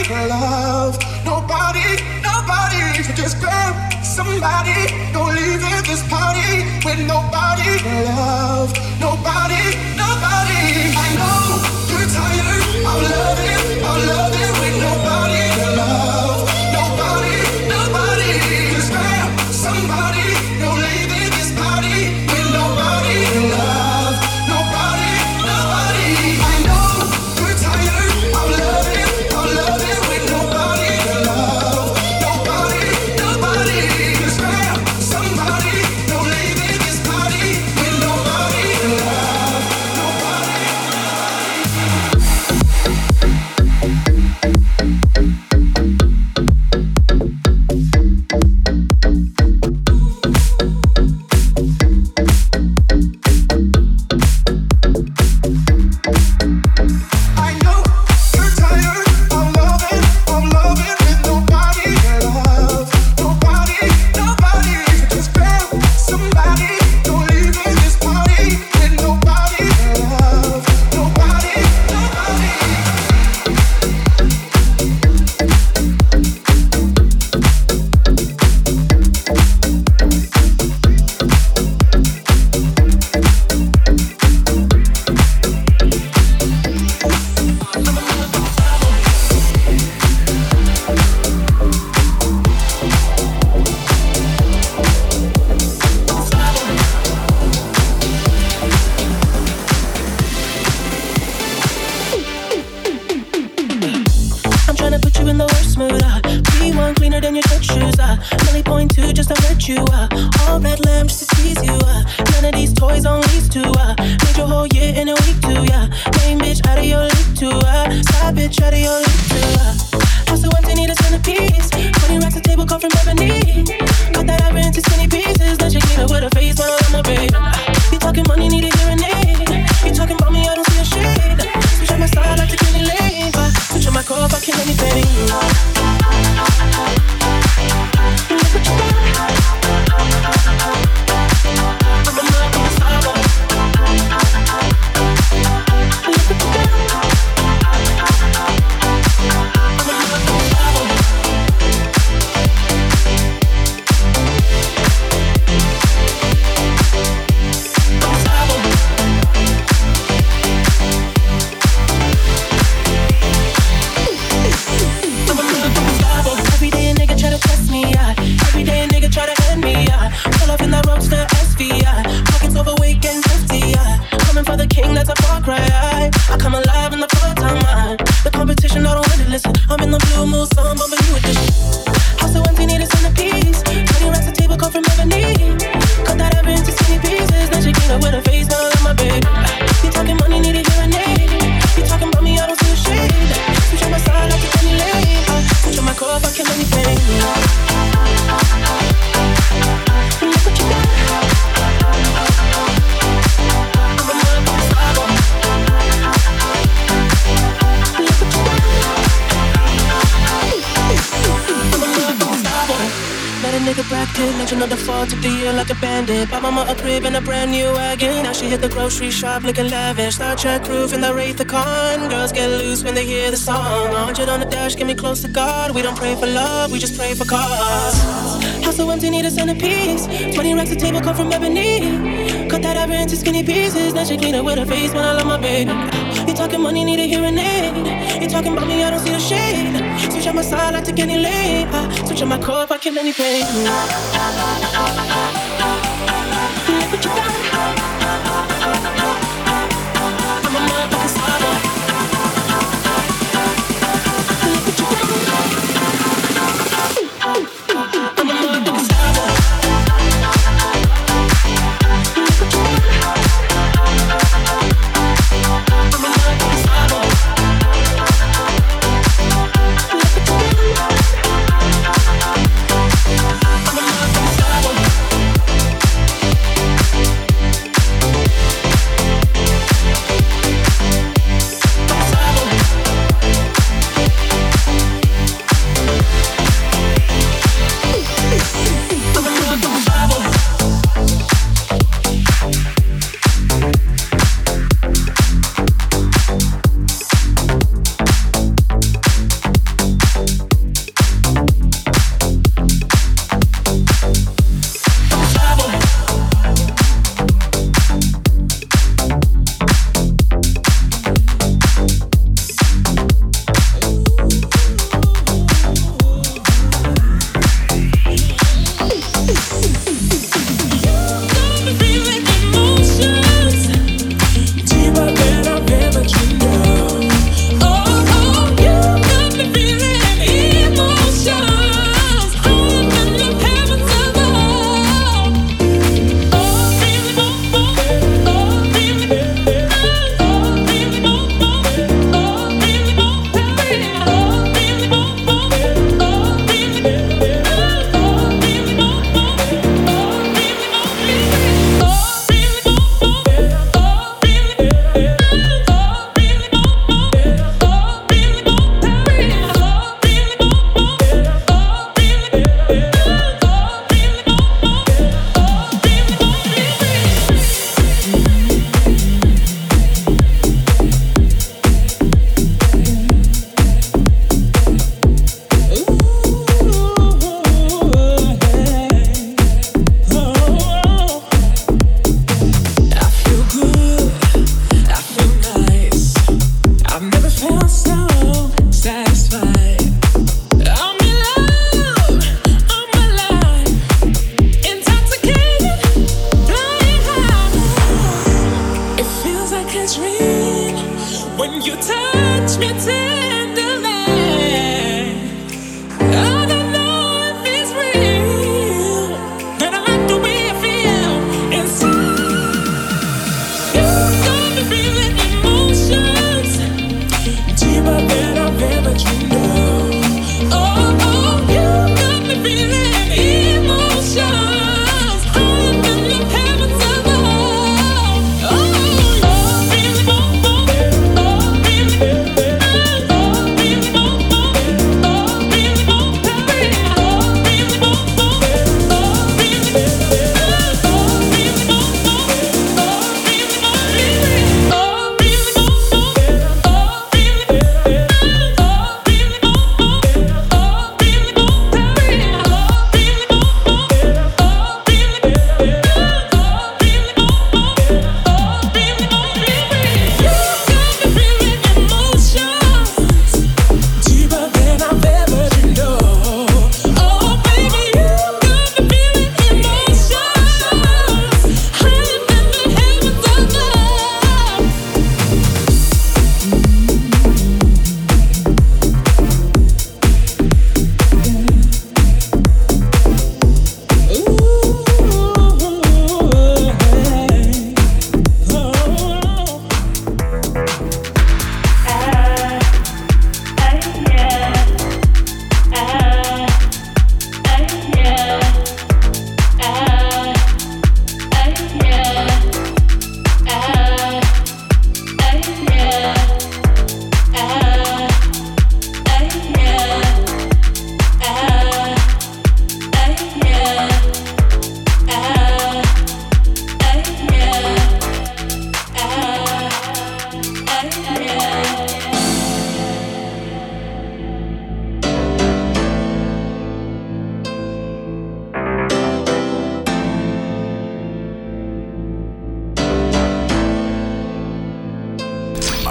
make love. Nobody, nobody. So just grab somebody. Don't leave at this party with nobody love. Nobody, nobody. I know you're tired of loving, of loving. murder. Clean one cleaner than your church shoes. Uh. Nelly point two just to hurt you. Uh. All red lamps to tease you. Uh. None of these toys on lease to. Uh. Made your whole year in a week to. Yeah. Lame bitch out of your league to. Uh. Side bitch out of your league to. Uh. House so empty, need a centerpiece. Twenty racks a table cut from ebony. Cut that ivory into skinny pieces. That you get it with a face while I'm a babe. You talking money, need a hearing aid. You talking about me, I don't see a shade. Switch on my side like the Kenny Lane till my core fucking anything. nigga bracket. Let you know the fall took the year like a bandit. Bought mama a crib and a brand new wagon. Now she hit the grocery shop looking lavish. Star Trek roof in the Wraith the Con. Girls get loose when they hear the song. 100 on the dash, get me close to God. We don't pray for love, we just pray for cause. House so empty, need a centerpiece. 20 racks of table come from ebony. Cut that ever into skinny pieces. Now she clean it with her face when I love my baby. You talking money, need a hearing aid. You talking about me, I don't see a shade switch on my side, I take any lane. Switch on my core if I kill anything. Look what you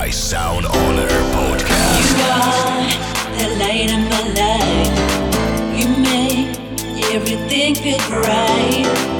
by Sound On Podcast. You are the light of my life. You make everything feel bright.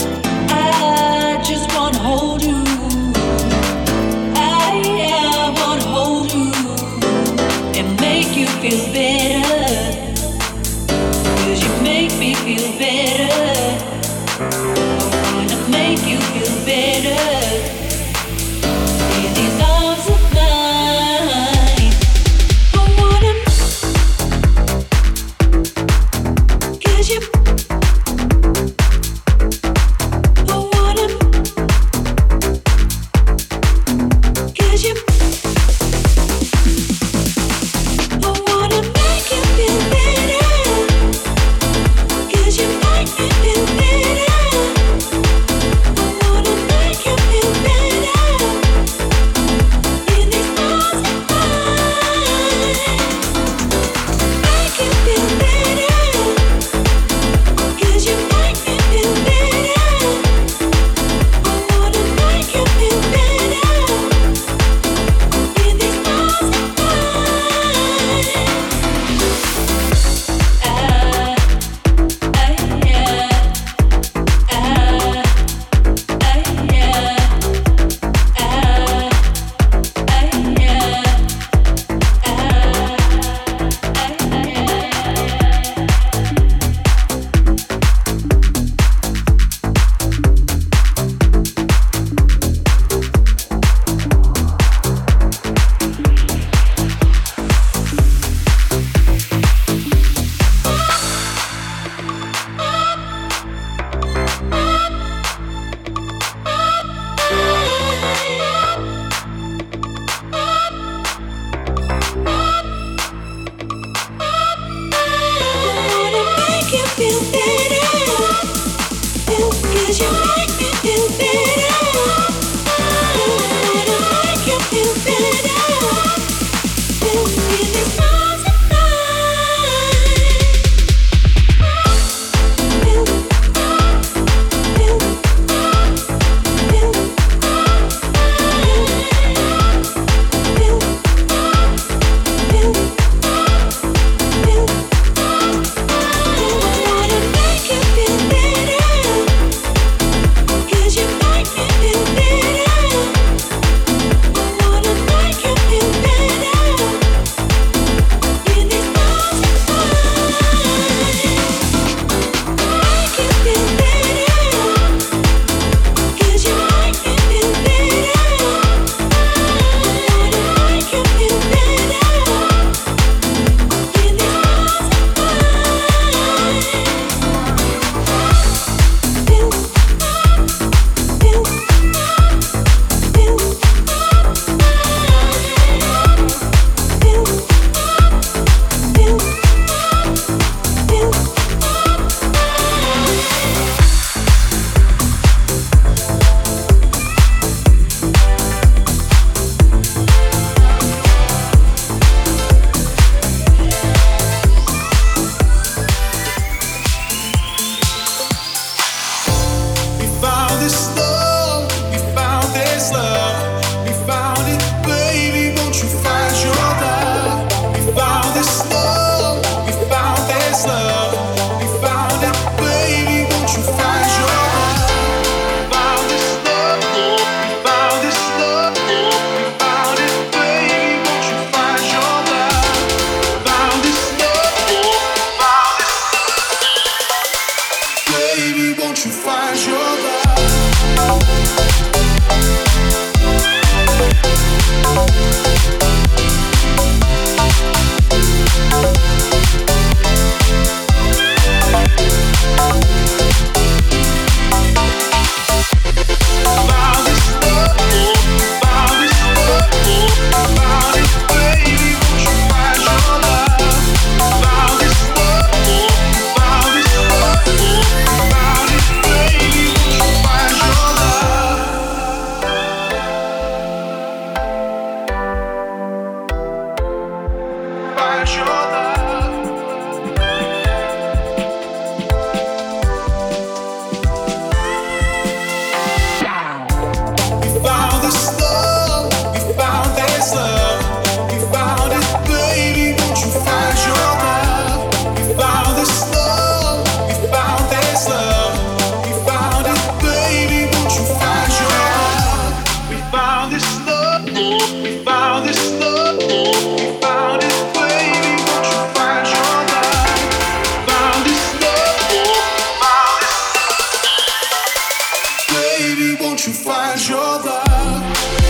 Faz find your.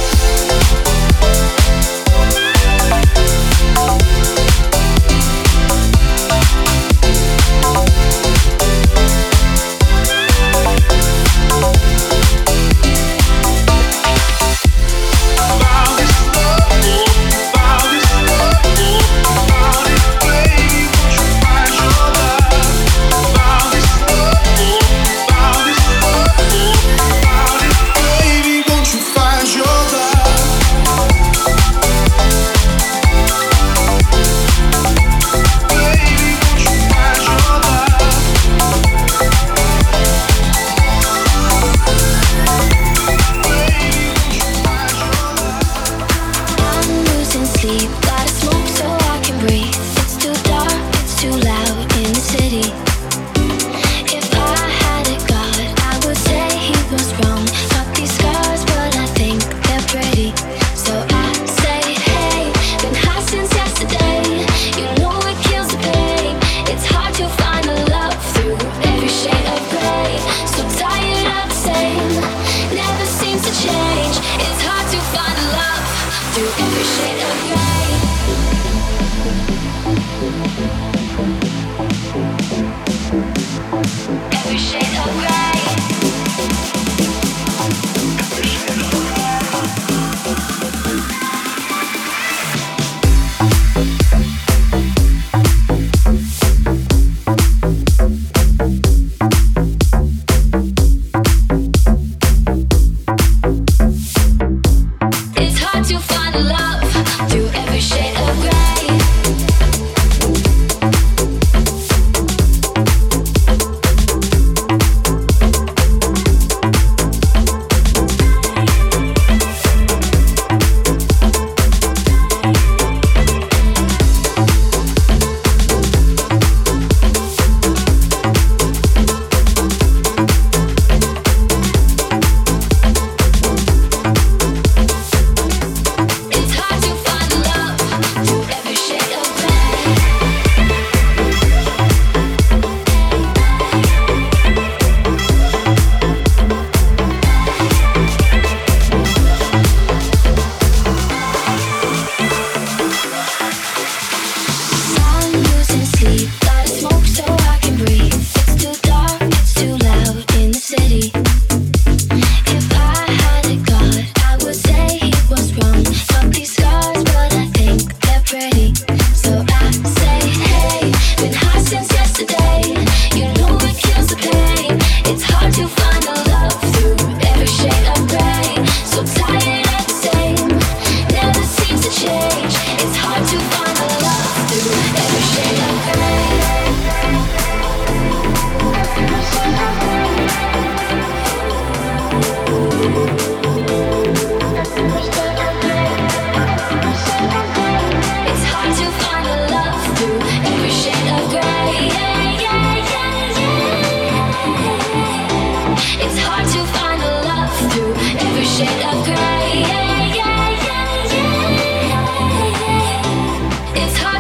to find love through every shade.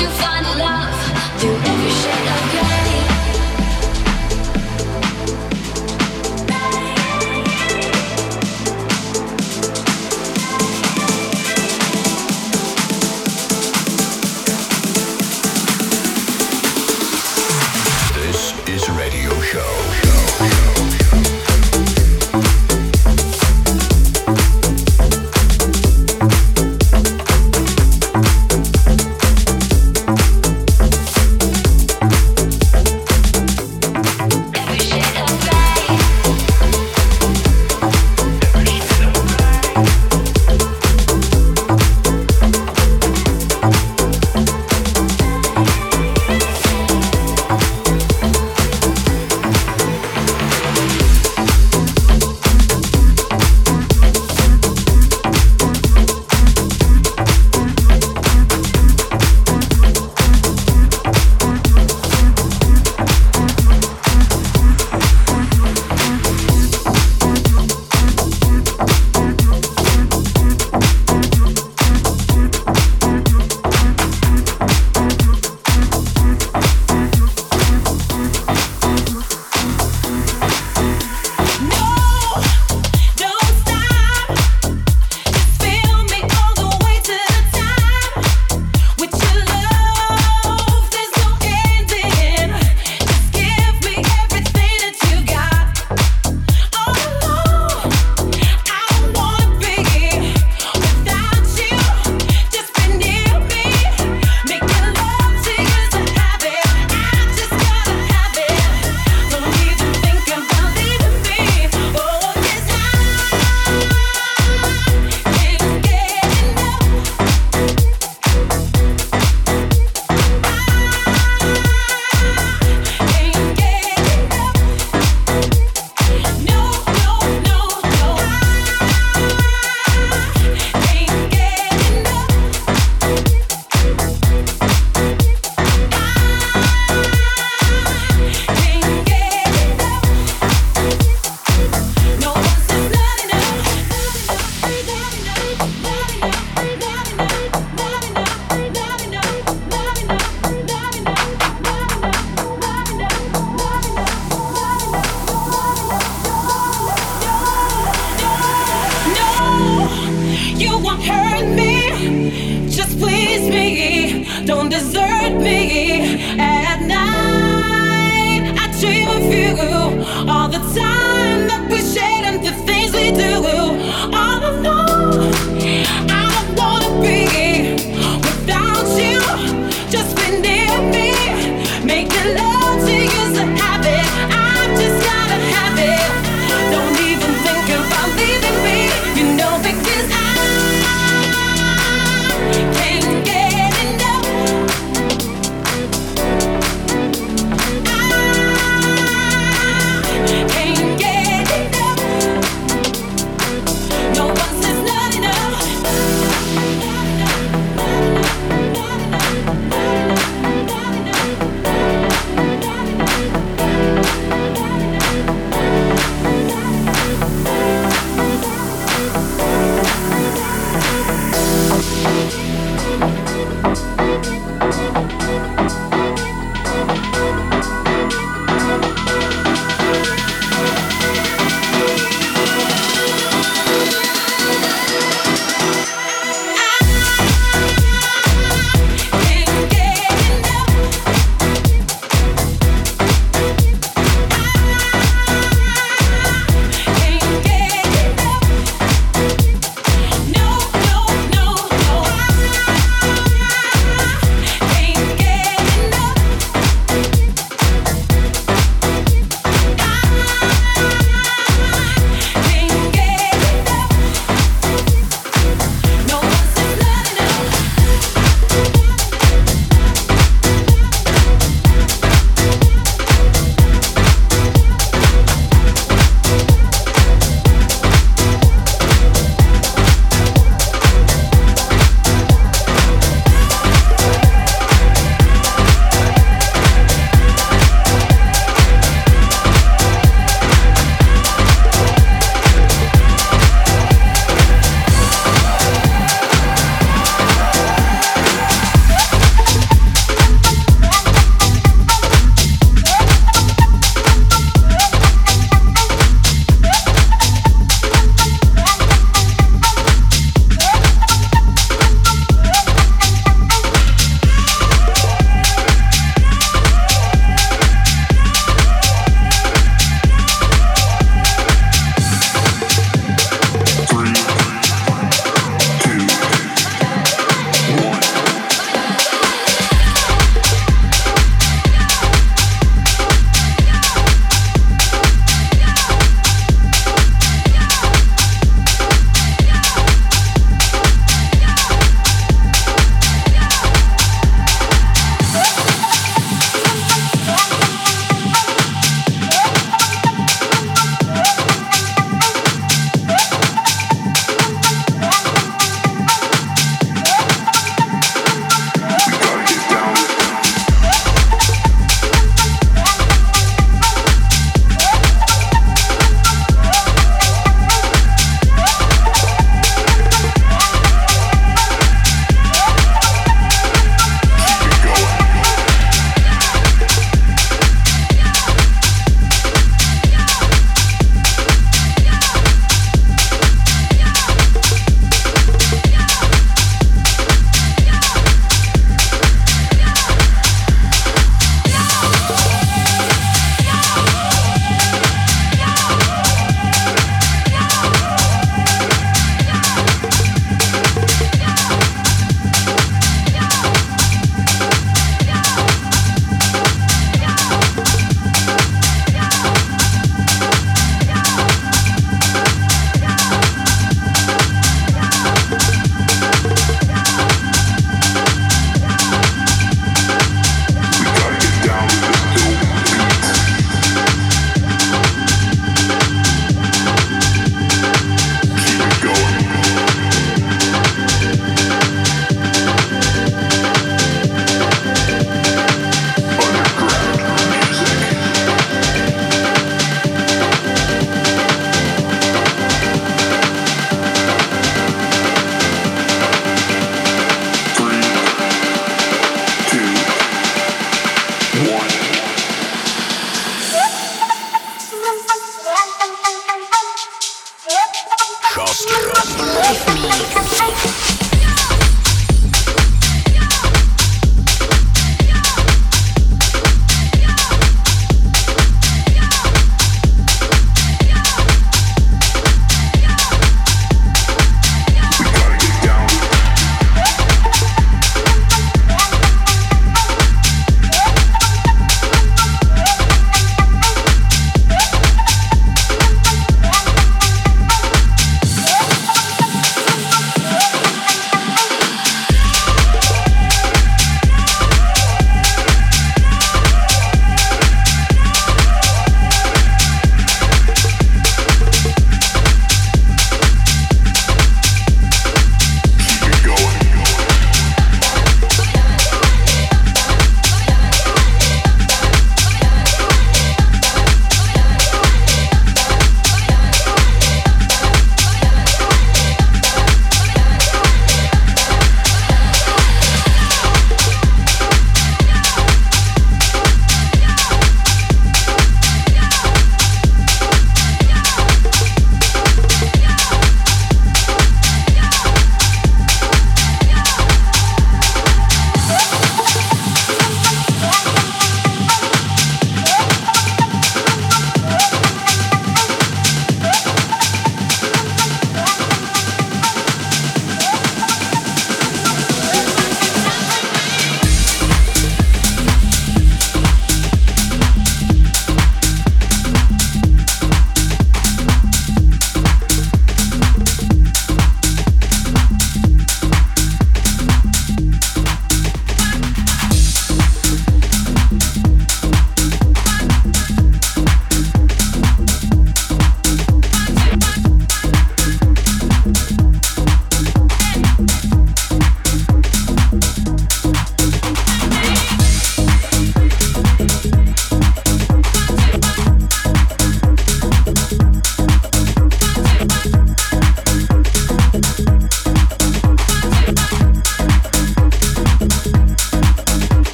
to find love.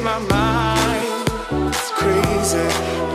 Never really mattered too much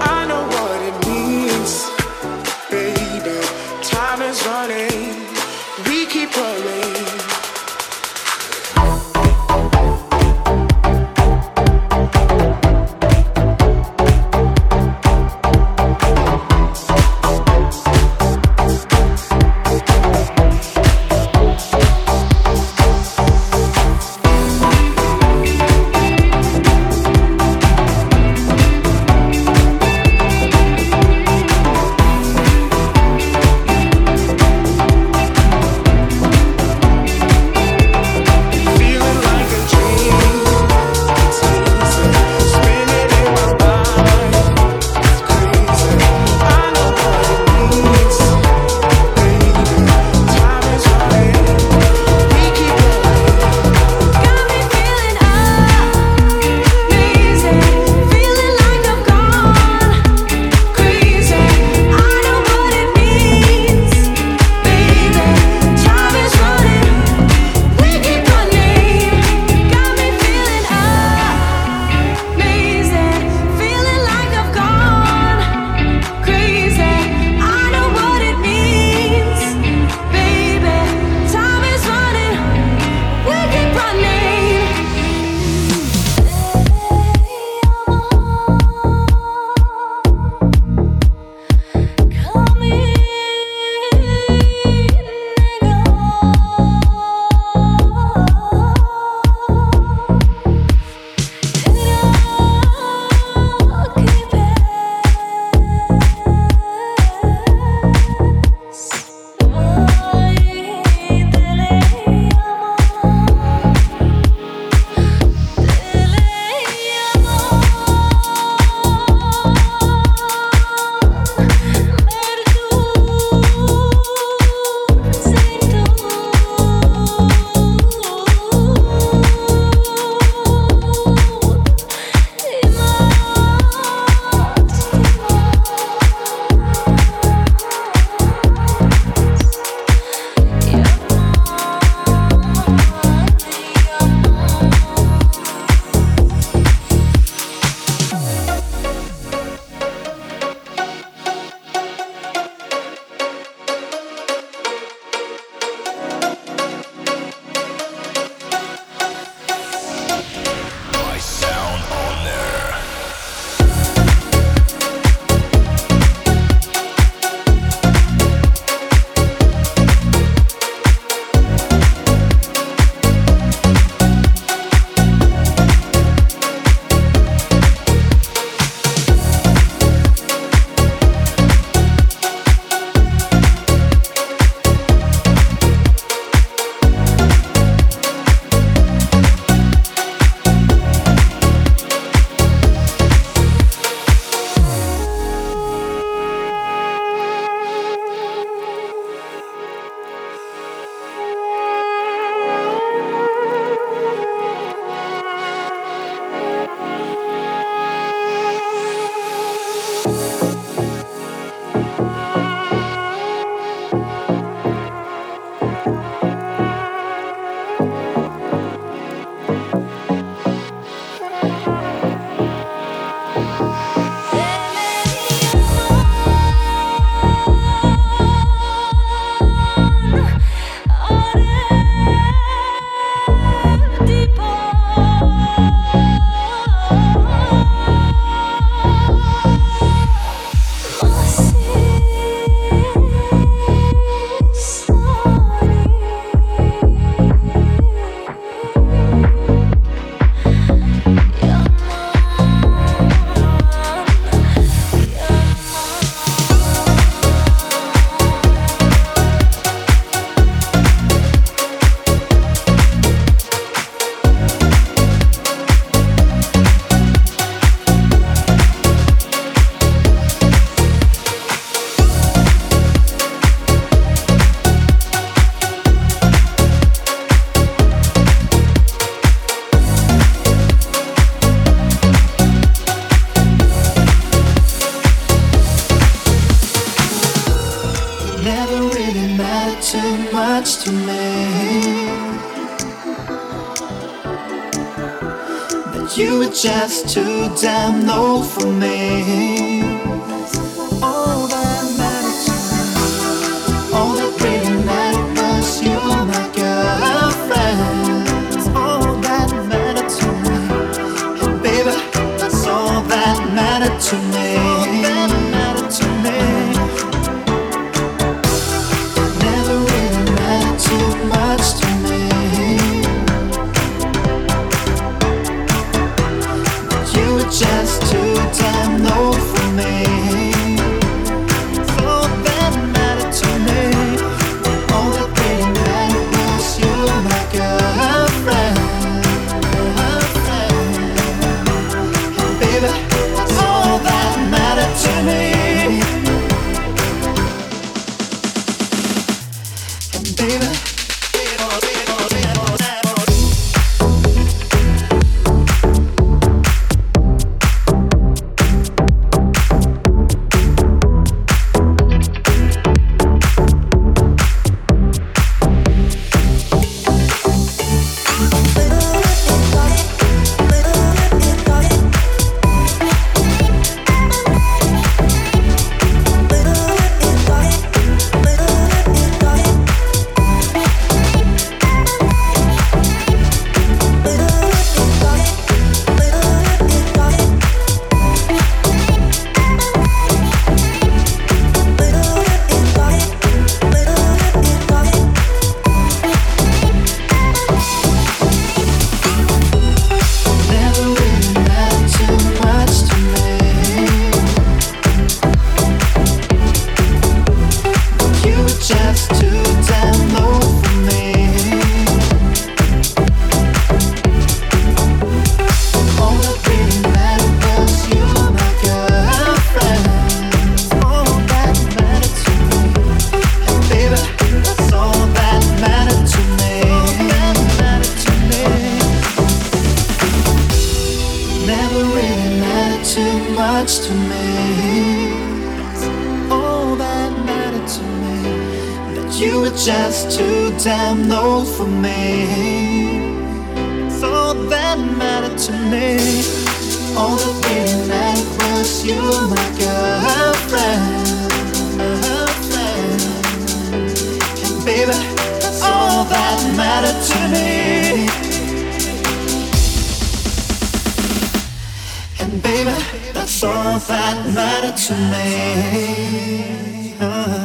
too much to me. All that mattered to me. That you were just too damn old for me. It's all that mattered to me. All the feeling that was you, my girlfriend. girlfriend. And baby, that's all that mattered to me. baby, that's all that mattered to me. Uh.